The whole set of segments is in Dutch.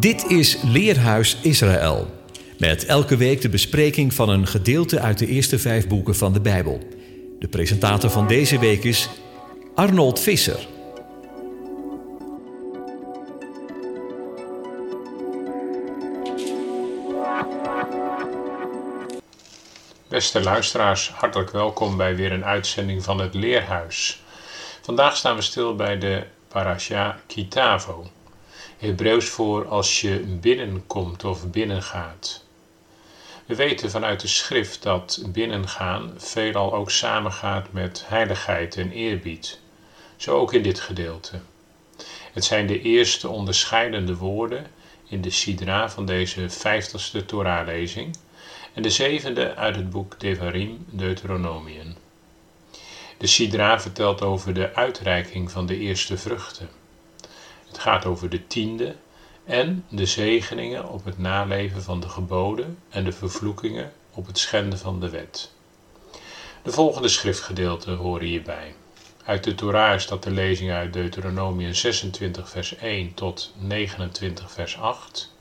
Dit is Leerhuis Israël. Met elke week de bespreking van een gedeelte uit de eerste vijf boeken van de Bijbel. De presentator van deze week is Arnold Visser. Beste luisteraars, hartelijk welkom bij weer een uitzending van het Leerhuis. Vandaag staan we stil bij de parasha Kitavo. Hebreeuws voor als je binnenkomt of binnengaat. We weten vanuit de schrift dat binnengaan veelal ook samengaat met heiligheid en eerbied. Zo ook in dit gedeelte. Het zijn de eerste onderscheidende woorden in de Sidra van deze vijftigste Torahlezing en de zevende uit het boek Devarim Deuteronomium. De Sidra vertelt over de uitreiking van de eerste vruchten. Het gaat over de tiende en de zegeningen op het naleven van de geboden en de vervloekingen op het schenden van de wet. De volgende schriftgedeelten horen hierbij. Uit de Torah is dat de lezing uit Deuteronomium 26 vers 1 tot 29 vers 8.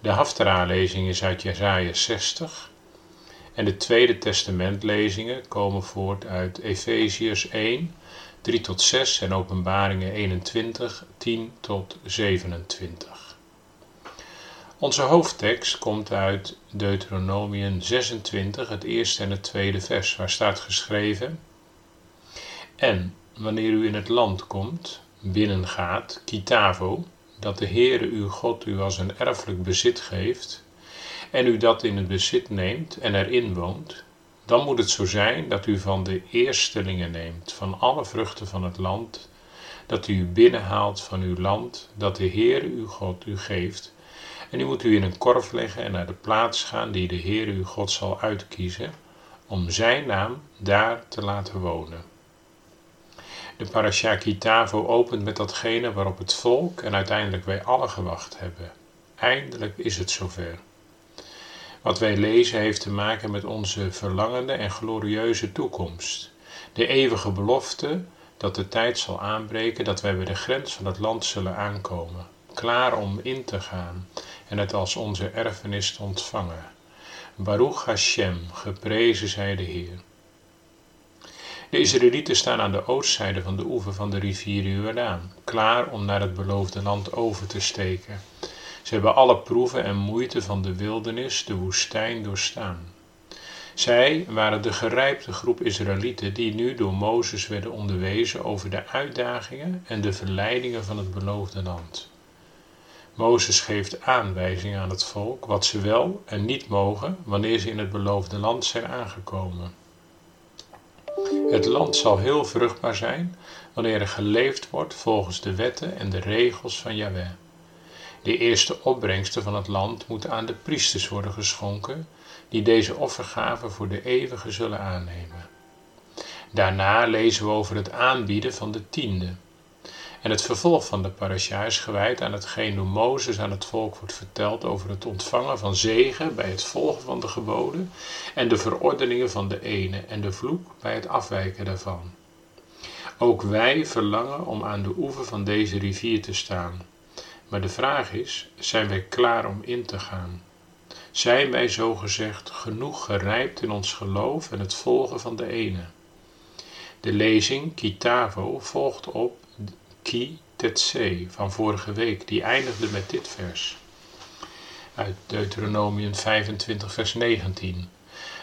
De Haftara-lezing is uit Jesaja 60. En de Tweede Testamentlezingen komen voort uit Efeziërs 1, 3 tot 6 en Openbaringen 21, 10 tot 27. Onze hoofdtekst komt uit Deuteronomium 26, het eerste en het tweede vers, waar staat geschreven: En wanneer u in het land komt, binnengaat, Kitavo, dat de Heere uw God u als een erfelijk bezit geeft, en u dat in het bezit neemt en erin woont, dan moet het zo zijn dat u van de eerstelingen neemt van alle vruchten van het land, dat u binnenhaalt van uw land, dat de Heere uw God u geeft, en u moet u in een korf leggen en naar de plaats gaan die de Heere uw God zal uitkiezen, om zijn naam daar te laten wonen. De parasha Kitavo opent met datgene waarop het volk en uiteindelijk wij alle gewacht hebben. Eindelijk is het zover. Wat wij lezen heeft te maken met onze verlangende en glorieuze toekomst. De eeuwige belofte dat de tijd zal aanbreken dat wij bij de grens van het land zullen aankomen, klaar om in te gaan en het als onze erfenis te ontvangen. Baruch Hashem, geprezen zij de Heer. De Israëlieten staan aan de oostzijde van de oever van de rivier Jordaan, klaar om naar het beloofde land over te steken. Ze hebben alle proeven en moeite van de wildernis, de woestijn doorstaan. Zij waren de gerijpte groep Israëlieten die nu door Mozes werden onderwezen over de uitdagingen en de verleidingen van het beloofde land. Mozes geeft aanwijzingen aan het volk wat ze wel en niet mogen wanneer ze in het beloofde land zijn aangekomen. Het land zal heel vruchtbaar zijn wanneer er geleefd wordt volgens de wetten en de regels van Yahweh. De eerste opbrengsten van het land moeten aan de priesters worden geschonken, die deze offergave voor de eeuwige zullen aannemen. Daarna lezen we over het aanbieden van de tiende. En het vervolg van de parasha is gewijd aan hetgeen door Mozes aan het volk wordt verteld over het ontvangen van zegen bij het volgen van de geboden en de verordeningen van de ene en de vloek bij het afwijken daarvan. Ook wij verlangen om aan de oever van deze rivier te staan. Maar de vraag is, zijn wij klaar om in te gaan? Zijn wij zogezegd genoeg gerijpt in ons geloof en het volgen van de ene? De lezing Kitavo volgt op Ki Tetse van vorige week, die eindigde met dit vers. Uit Deuteronomium 25, vers 19.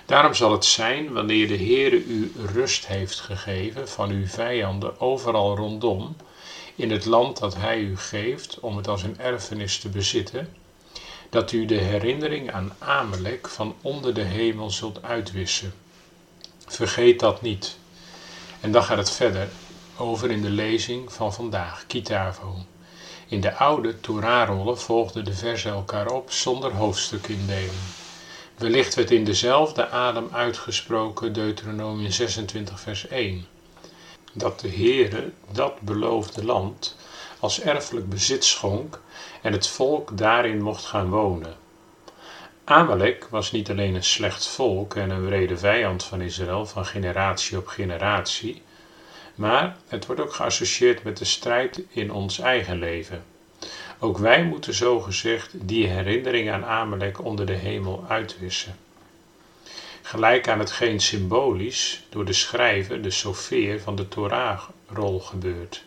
Daarom zal het zijn, wanneer de Heere u rust heeft gegeven van uw vijanden overal rondom, in het land dat Hij u geeft om het als een erfenis te bezitten, dat u de herinnering aan Amalek van onder de hemel zult uitwissen. Vergeet dat niet. En dan gaat het verder over in de lezing van vandaag, Kitavo. In de oude Torah-rollen volgden de versen elkaar op zonder hoofdstukindeling. Wellicht werd in dezelfde adem uitgesproken Deuteronomium 26 vers 1. Dat de Heere dat beloofde land als erfelijk bezit schonk en het volk daarin mocht gaan wonen. Amalek was niet alleen een slecht volk en een wrede vijand van Israël van generatie op generatie, maar het wordt ook geassocieerd met de strijd in ons eigen leven. Ook wij moeten zogezegd die herinnering aan Amalek onder de hemel uitwissen. Gelijk aan hetgeen symbolisch door de schrijver, de sofeer van de Torah-rol gebeurt.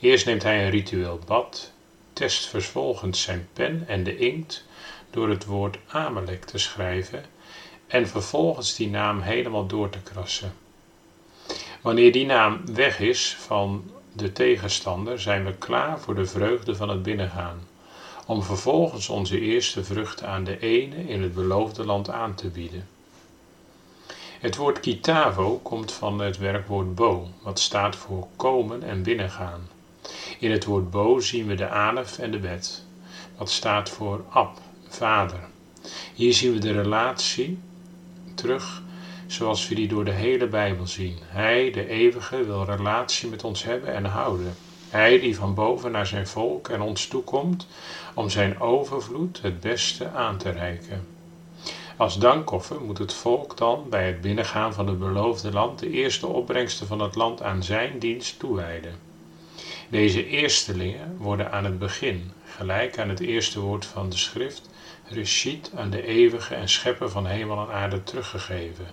Eerst neemt hij een ritueel bad, test vervolgens zijn pen en de inkt door het woord Amalek te schrijven en vervolgens die naam helemaal door te krassen. Wanneer die naam weg is van de tegenstander, zijn we klaar voor de vreugde van het binnengaan, om vervolgens onze eerste vruchten aan de ene in het beloofde land aan te bieden. Het woord kitavo komt van het werkwoord bo, wat staat voor komen en binnengaan. In het woord bo zien we de alef en de bet, wat staat voor ab, vader. Hier zien we de relatie terug zoals we die door de hele Bijbel zien. Hij, de eeuwige, wil relatie met ons hebben en houden. Hij die van boven naar zijn volk en ons toekomt om zijn overvloed het beste aan te reiken. Als dankoffer moet het volk dan bij het binnengaan van het beloofde land de eerste opbrengsten van het land aan zijn dienst toewijden. Deze eerstelingen worden aan het begin, gelijk aan het eerste woord van de schrift, Reshit aan de eeuwige en schepper van hemel en aarde teruggegeven.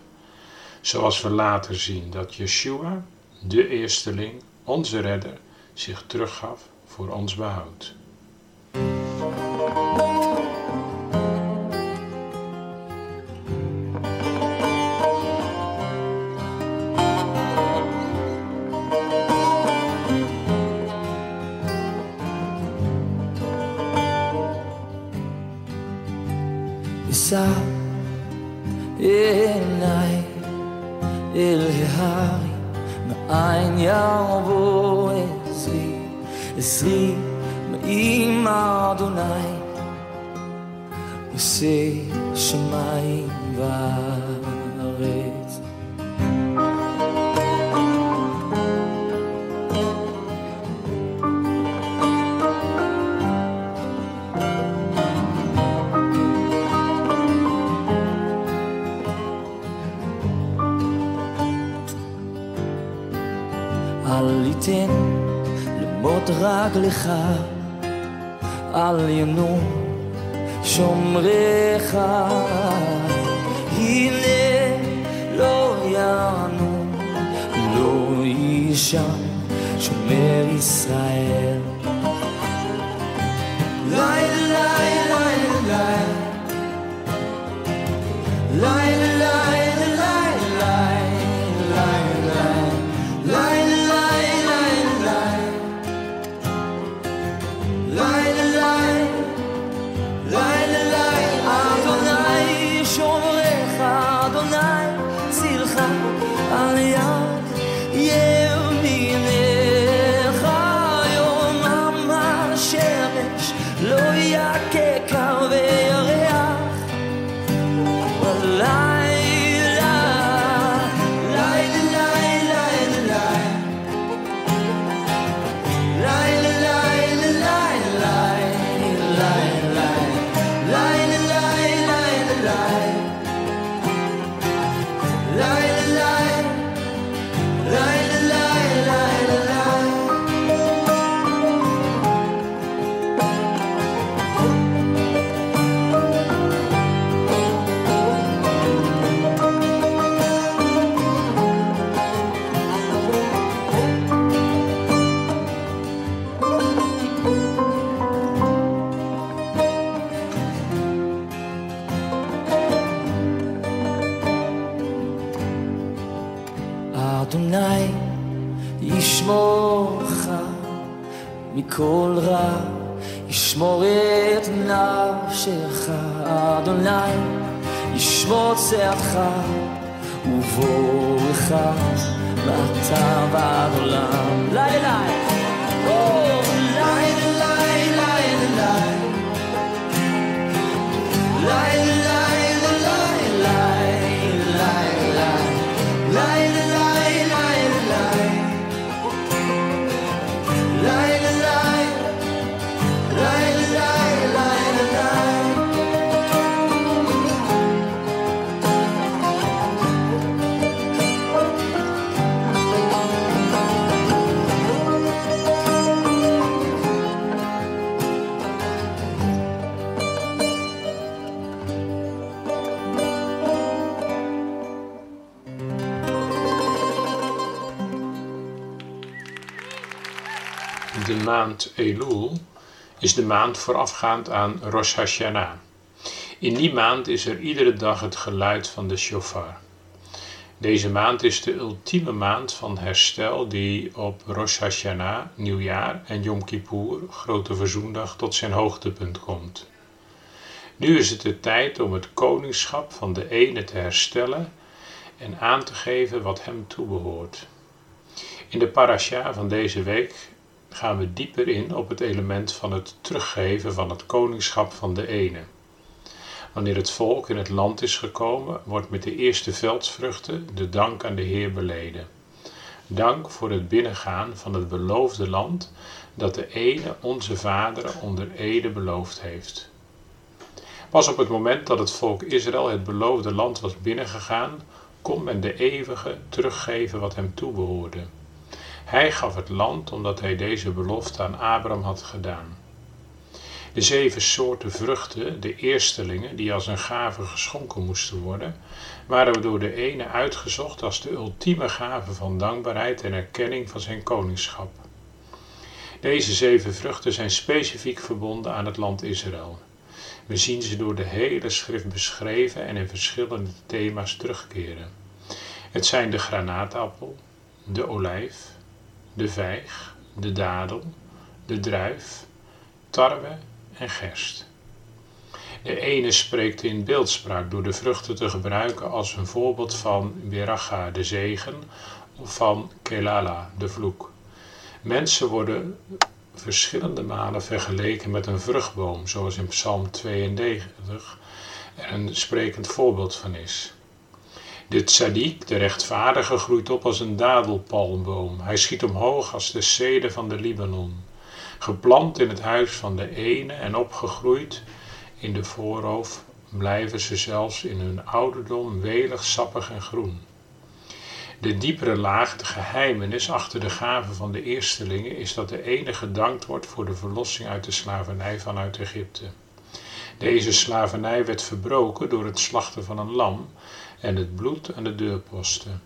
Zoals we later zien dat Yeshua, de eersteling, onze redder, zich teruggaf voor ons behoud. עזרי מעם אדוני, עושה שמיים וארץ. רגלך, אל ינום שומריך. הנה לא ינום, לא יישן שומר ישראל. צאתך ובואך maand Elul is de maand voorafgaand aan Rosh Hashanah. In die maand is er iedere dag het geluid van de shofar. Deze maand is de ultieme maand van herstel die op Rosh Hashanah, Nieuwjaar en Yom Kippur, Grote Verzoendag, tot zijn hoogtepunt komt. Nu is het de tijd om het koningschap van de ene te herstellen en aan te geven wat hem toebehoort. In de parasha van deze week gaan we dieper in op het element van het teruggeven van het koningschap van de ene. Wanneer het volk in het land is gekomen, wordt met de eerste veldsvruchten de dank aan de Heer beleden. Dank voor het binnengaan van het beloofde land dat de ene onze vaderen onder ede beloofd heeft. Pas op het moment dat het volk Israël het beloofde land was binnengegaan, kon men de eeuwige teruggeven wat hem toebehoorde. Hij gaf het land omdat hij deze belofte aan Abraham had gedaan. De zeven soorten vruchten, de eerstelingen, die als een gave geschonken moesten worden, waren door de ene uitgezocht als de ultieme gave van dankbaarheid en erkenning van zijn koningschap. Deze zeven vruchten zijn specifiek verbonden aan het land Israël. We zien ze door de hele schrift beschreven en in verschillende thema's terugkeren. Het zijn de granaatappel, de olijf, de vijg, de dadel, de druif, tarwe en gerst. De ene spreekt in beeldspraak door de vruchten te gebruiken als een voorbeeld van Beracha, de zegen, of van Kelala, de vloek. Mensen worden verschillende malen vergeleken met een vruchtboom, zoals in Psalm 92 er een sprekend voorbeeld van is. De tzaddik, de rechtvaardige, groeit op als een dadelpalmboom. Hij schiet omhoog als de cede van de Libanon. Geplant in het huis van de ene en opgegroeid in de voorhoofd blijven ze zelfs in hun ouderdom welig, sappig en groen. De diepere laag, de geheimenis achter de gave van de eerstelingen, is dat de ene gedankt wordt voor de verlossing uit de slavernij vanuit Egypte. Deze slavernij werd verbroken door het slachten van een lam en het bloed aan de deurposten.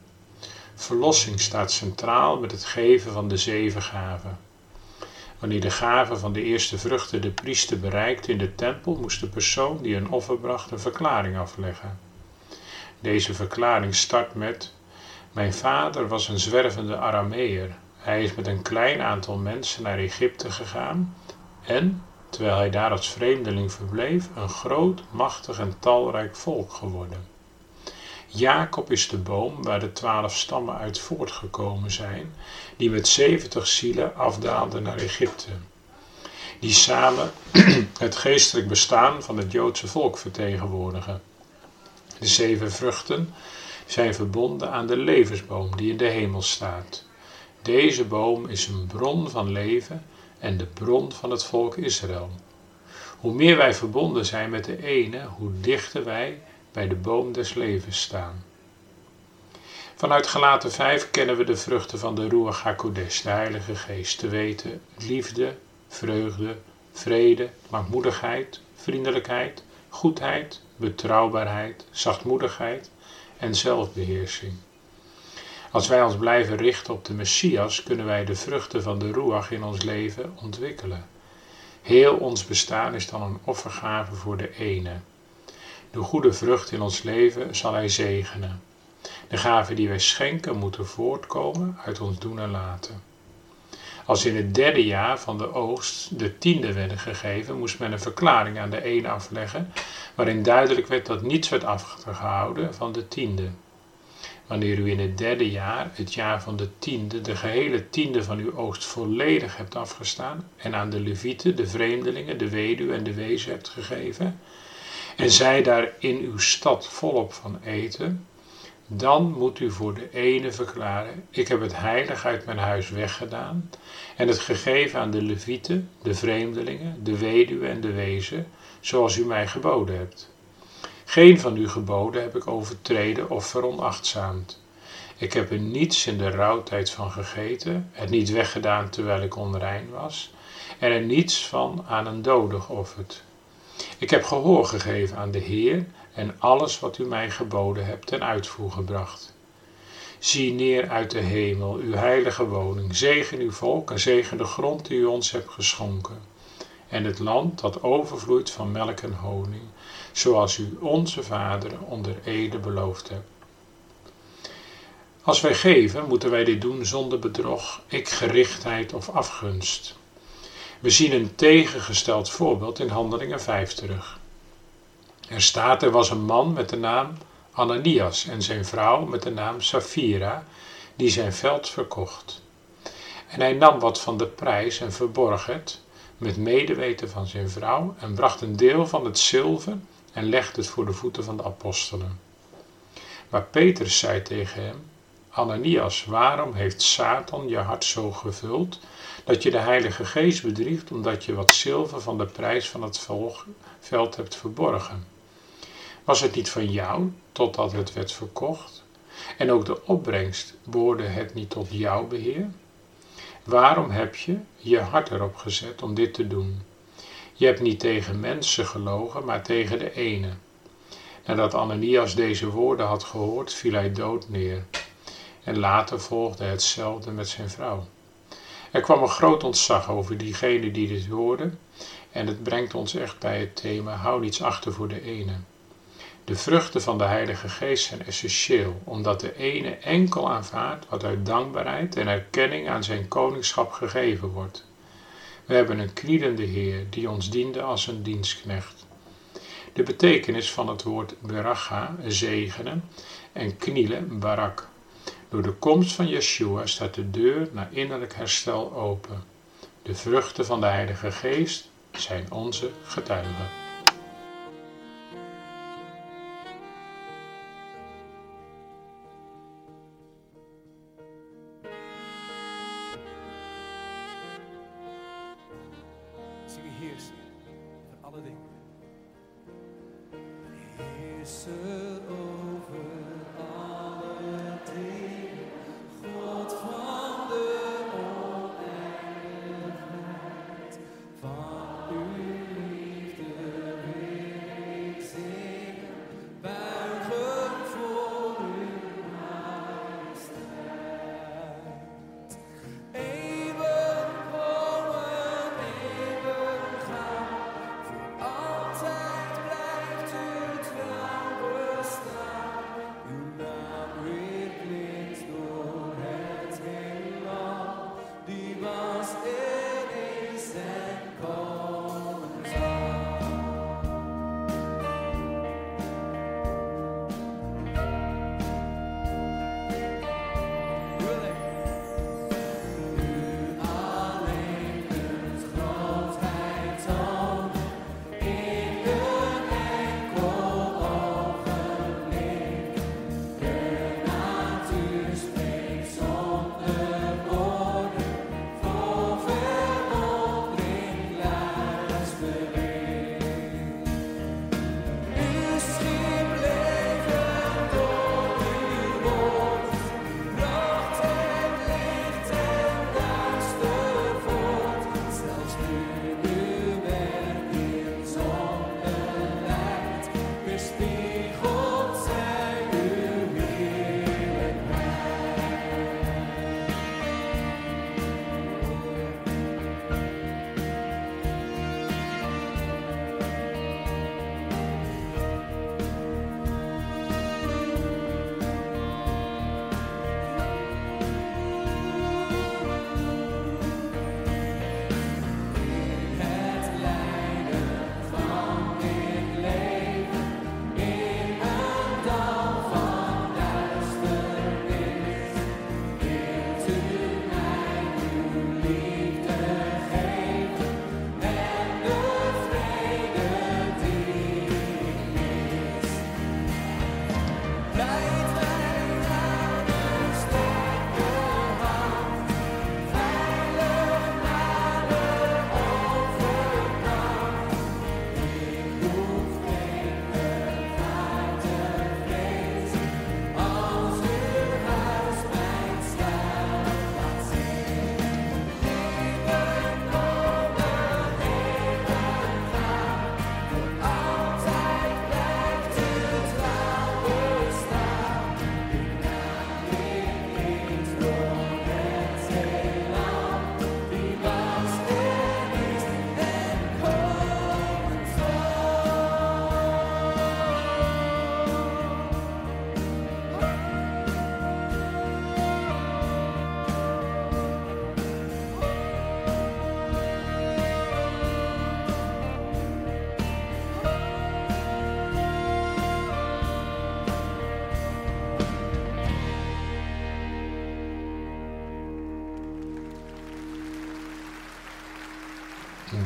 Verlossing staat centraal met het geven van de zeven gaven. Wanneer de gave van de eerste vruchten de priester bereikte in de tempel, moest de persoon die een offer bracht een verklaring afleggen. Deze verklaring start met: Mijn vader was een zwervende Arameer. Hij is met een klein aantal mensen naar Egypte gegaan en, terwijl hij daar als vreemdeling verbleef, een groot, machtig en talrijk volk geworden. Jacob is de boom waar de twaalf stammen uit voortgekomen zijn, die met zeventig zielen afdaalden naar Egypte. Die samen het geestelijk bestaan van het Joodse volk vertegenwoordigen. De zeven vruchten zijn verbonden aan de levensboom die in de hemel staat. Deze boom is een bron van leven en de bron van het volk Israël. Hoe meer wij verbonden zijn met de ene, hoe dichter wij bij de boom des levens staan. Vanuit gelaten 5 kennen we de vruchten van de Ruach HaKodesh, de Heilige Geest, te weten liefde, vreugde, vrede, langmoedigheid, vriendelijkheid, goedheid, betrouwbaarheid, zachtmoedigheid en zelfbeheersing. Als wij ons blijven richten op de Messias, kunnen wij de vruchten van de Ruach in ons leven ontwikkelen. Heel ons bestaan is dan een offergave voor de ene. De goede vrucht in ons leven zal Hij zegenen. De gaven die wij schenken moeten voortkomen uit ons doen en laten. Als in het derde jaar van de oogst de tiende werden gegeven, moest men een verklaring aan de een afleggen, waarin duidelijk werd dat niets werd afgehouden van de tiende. Wanneer u in het derde jaar, het jaar van de tiende, de gehele tiende van uw oogst volledig hebt afgestaan en aan de levieten, de vreemdelingen, de weduwe en de wezen hebt gegeven, en zij daar in uw stad volop van eten, dan moet u voor de ene verklaren: Ik heb het heilig uit mijn huis weggedaan en het gegeven aan de levieten, de vreemdelingen, de weduwe en de wezen, zoals u mij geboden hebt. Geen van uw geboden heb ik overtreden of veronachtzaamd. Ik heb er niets in de rouwtijd van gegeten, het niet weggedaan terwijl ik onrein was, en er niets van aan een dode geofferd. Ik heb gehoor gegeven aan de Heer en alles wat u mij geboden hebt ten uitvoer gebracht. Zie neer uit de hemel, uw heilige woning. Zegen uw volk en zegen de grond die u ons hebt geschonken. En het land dat overvloeit van melk en honing, zoals u onze vaderen onder ede beloofd hebt. Als wij geven, moeten wij dit doen zonder bedrog, ikgerichtheid of afgunst. We zien een tegengesteld voorbeeld in Handelingen 5 terug. Er staat, er was een man met de naam Ananias en zijn vrouw met de naam Safira, die zijn veld verkocht. En hij nam wat van de prijs en verborg het, met medeweten van zijn vrouw, en bracht een deel van het zilver en legde het voor de voeten van de apostelen. Maar Petrus zei tegen hem, Ananias, waarom heeft Satan je hart zo gevuld, dat je de Heilige Geest bedriegt omdat je wat zilver van de prijs van het veld hebt verborgen? Was het niet van jou totdat het werd verkocht? En ook de opbrengst behoorde het niet tot jouw beheer? Waarom heb je je hart erop gezet om dit te doen? Je hebt niet tegen mensen gelogen, maar tegen de ene. Nadat Ananias deze woorden had gehoord, viel hij dood neer. En later volgde hetzelfde met zijn vrouw. Er kwam een groot ontzag over diegene die dit hoorde, en het brengt ons echt bij het thema: hou niets achter voor de ene. De vruchten van de Heilige Geest zijn essentieel, omdat de ene enkel aanvaardt wat uit dankbaarheid en erkenning aan zijn koningschap gegeven wordt. We hebben een knielende Heer die ons diende als een dienstknecht. De betekenis van het woord beracha, zegenen, en knielen, barak. Door de komst van Yeshua staat de deur naar innerlijk herstel open. De vruchten van de Heilige Geest zijn onze getuigen.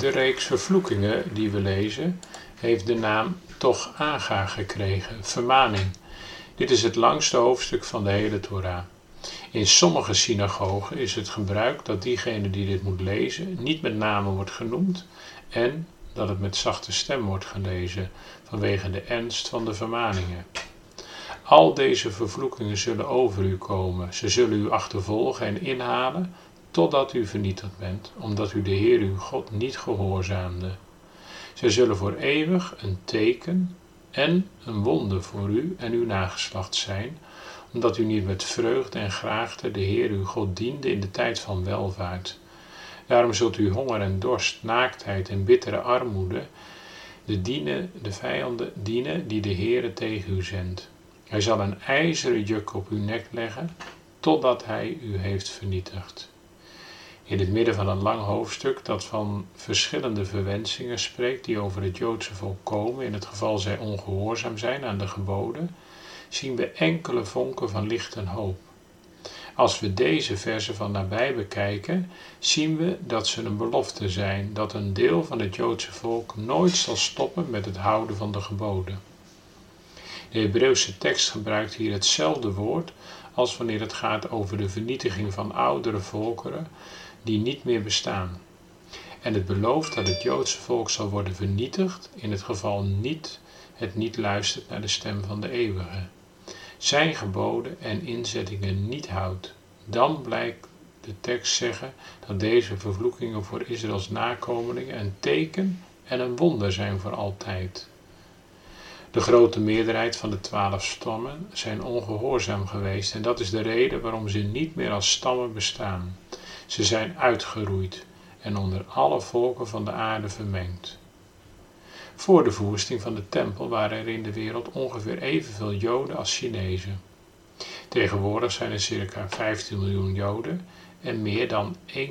De reeks vervloekingen die we lezen, heeft de naam toch aga gekregen, vermaning. Dit is het langste hoofdstuk van de hele Torah. In sommige synagogen is het gebruik dat diegene die dit moet lezen niet met name wordt genoemd en dat het met zachte stem wordt gelezen vanwege de ernst van de vermaningen. Al deze vervloekingen zullen over u komen. Ze zullen u achtervolgen en inhalen totdat u vernietigd bent, omdat u de Heer uw God niet gehoorzaamde. Zij zullen voor eeuwig een teken en een wonder voor u en uw nageslacht zijn, omdat u niet met vreugde en graagte de Heer uw God diende in de tijd van welvaart. Daarom zult u honger en dorst, naaktheid en bittere armoede de, dienen, de vijanden dienen die de Heere tegen u zendt. Hij zal een ijzeren juk op uw nek leggen, totdat hij u heeft vernietigd. In het midden van een lang hoofdstuk dat van verschillende verwensingen spreekt die over het Joodse volk komen, in het geval zij ongehoorzaam zijn aan de geboden, zien we enkele vonken van licht en hoop. Als we deze versen van nabij bekijken, zien we dat ze een belofte zijn dat een deel van het Joodse volk nooit zal stoppen met het houden van de geboden. De Hebreeuwse tekst gebruikt hier hetzelfde woord als wanneer het gaat over de vernietiging van oudere volkeren die niet meer bestaan. En het belooft dat het Joodse volk zal worden vernietigd in het geval niet het niet luistert naar de stem van de eeuwige zijn geboden en inzettingen niet houdt, dan blijkt de tekst zeggen dat deze vervloekingen voor Israëls nakomelingen een teken en een wonder zijn voor altijd. De grote meerderheid van de twaalf stammen zijn ongehoorzaam geweest en dat is de reden waarom ze niet meer als stammen bestaan. Ze zijn uitgeroeid en onder alle volken van de aarde vermengd. Voor de verwoesting van de tempel waren er in de wereld ongeveer evenveel Joden als Chinezen. Tegenwoordig zijn er circa 15 miljoen Joden en meer dan 1,3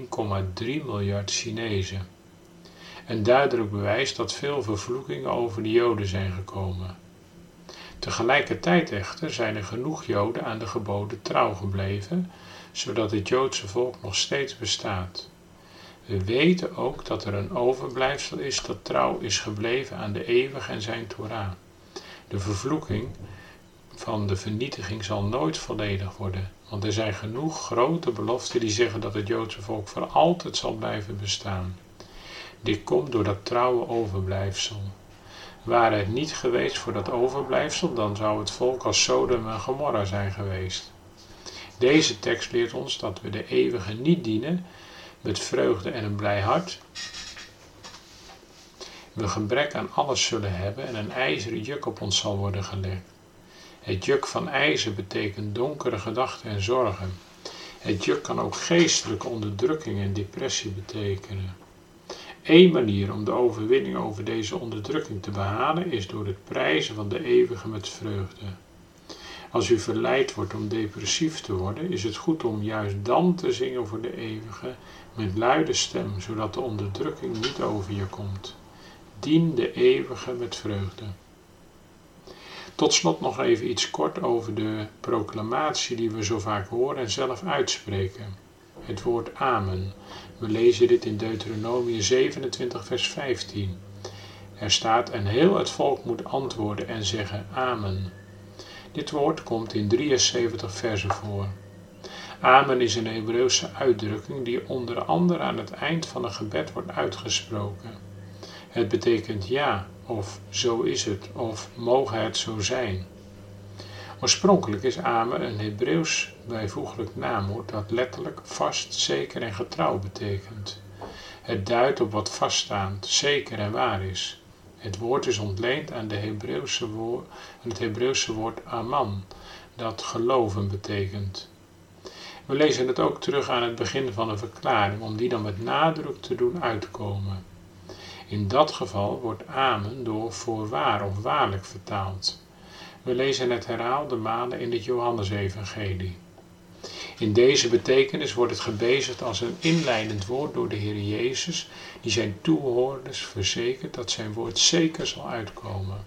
miljard Chinezen. Een duidelijk bewijs dat veel vervloekingen over de Joden zijn gekomen. Tegelijkertijd echter zijn er genoeg Joden aan de geboden trouw gebleven, zodat het Joodse volk nog steeds bestaat. We weten ook dat er een overblijfsel is dat trouw is gebleven aan de eeuwige en zijn Torah. De vervloeking van de vernietiging zal nooit volledig worden, want er zijn genoeg grote beloften die zeggen dat het Joodse volk voor altijd zal blijven bestaan. Dit komt door dat trouwe overblijfsel. Waren het niet geweest voor dat overblijfsel, dan zou het volk als Sodom en Gomorra zijn geweest. Deze tekst leert ons dat we de eeuwige niet dienen, met vreugde en een blij hart, we gebrek aan alles zullen hebben en een ijzeren juk op ons zal worden gelegd. Het juk van ijzer betekent donkere gedachten en zorgen. Het juk kan ook geestelijke onderdrukking en depressie betekenen. Eén manier om de overwinning over deze onderdrukking te behalen is door het prijzen van de eeuwige met vreugde. Als u verleid wordt om depressief te worden, is het goed om juist dan te zingen voor de eeuwige met luide stem, zodat de onderdrukking niet over je komt. Dien de eeuwige met vreugde. Tot slot nog even iets kort over de proclamatie die we zo vaak horen en zelf uitspreken. Het woord Amen. We lezen dit in Deuteronomie 27, vers 15. Er staat: En heel het volk moet antwoorden en zeggen Amen. Dit woord komt in 73 versen voor. Amen is een Hebreeuwse uitdrukking die onder andere aan het eind van een gebed wordt uitgesproken. Het betekent ja, of zo is het, of mogen het zo zijn. Oorspronkelijk is Amen een Hebreeuws bijvoeglijk naamwoord dat letterlijk vast, zeker en getrouw betekent. Het duidt op wat vaststaand, zeker en waar is. Het woord is ontleend aan, de Hebreeuwse het Hebreeuwse woord aman, dat geloven betekent. We lezen het ook terug aan het begin van een verklaring, om die dan met nadruk te doen uitkomen. In dat geval wordt amen door voorwaar of waarlijk vertaald. We lezen het herhaalde malen in het Johannesevangelie. In deze betekenis wordt het gebezigd als een inleidend woord door de Heer Jezus, die zijn toehoorders verzekert dat zijn woord zeker zal uitkomen.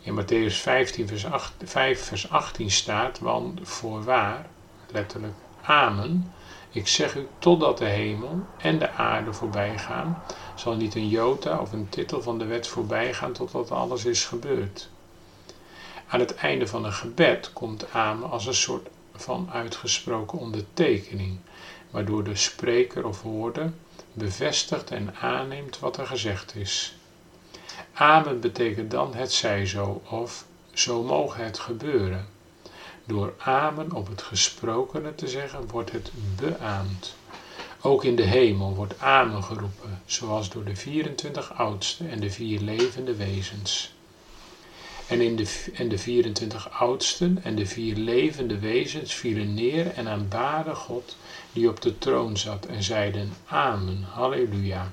In Matthäus 15, vers 8, 5, vers 18 staat, want voorwaar, letterlijk amen, ik zeg u totdat de hemel en de aarde voorbij gaan, zal niet een jota of een titel van de wet voorbij gaan totdat alles is gebeurd. Aan het einde van een gebed komt amen als een soort van uitgesproken ondertekening, waardoor de spreker of woorden bevestigt en aanneemt wat er gezegd is. Amen betekent dan het zij zo of zo mogen het gebeuren. Door amen op het gesprokene te zeggen wordt het beaamd. Ook in de hemel wordt amen geroepen, zoals door de 24 oudsten en de vier levende wezens. En, in de, en de 24 oudsten en de vier levende wezens vielen neer en aanbaden God die op de troon zat en zeiden Amen, Halleluja.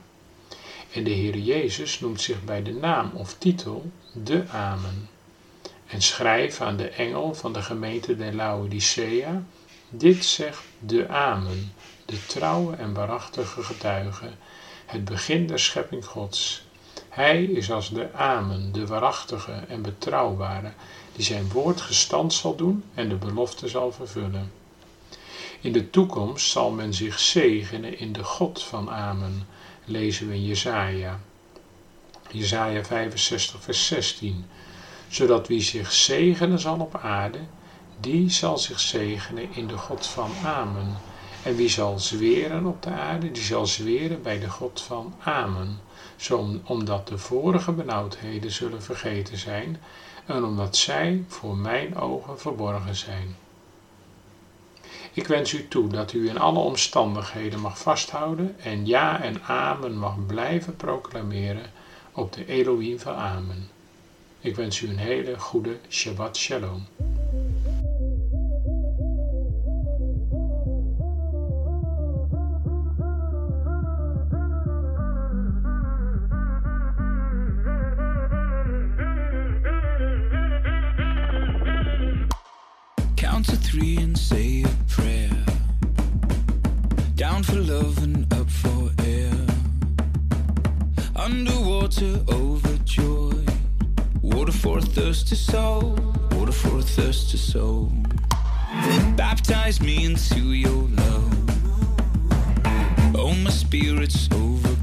En de Heer Jezus noemt zich bij de naam of titel de Amen. En schrijf aan de engel van de gemeente de Laodicea, dit zegt de Amen, de trouwe en waarachtige getuige, het begin der schepping Gods. Hij is als de Amen, de waarachtige en betrouwbare, die zijn woord gestand zal doen en de belofte zal vervullen. In de toekomst zal men zich zegenen in de God van Amen, lezen we in Jesaja. Jesaja 65 vers 16. Zodat wie zich zegenen zal op aarde, die zal zich zegenen in de God van Amen. En wie zal zweren op de aarde, die zal zweren bij de God van Amen. Omdat de vorige benauwdheden zullen vergeten zijn en omdat zij voor mijn ogen verborgen zijn. Ik wens u toe dat u in alle omstandigheden mag vasthouden en ja en amen mag blijven proclameren op de Elohim van Amen. Ik wens u een hele goede Shabbat Shalom. To three and say a prayer. Down for love and up for air. Underwater, overjoyed. Water for a thirsty soul. Water for a thirsty soul. Baptize me into your love. Oh, my spirit's overcome.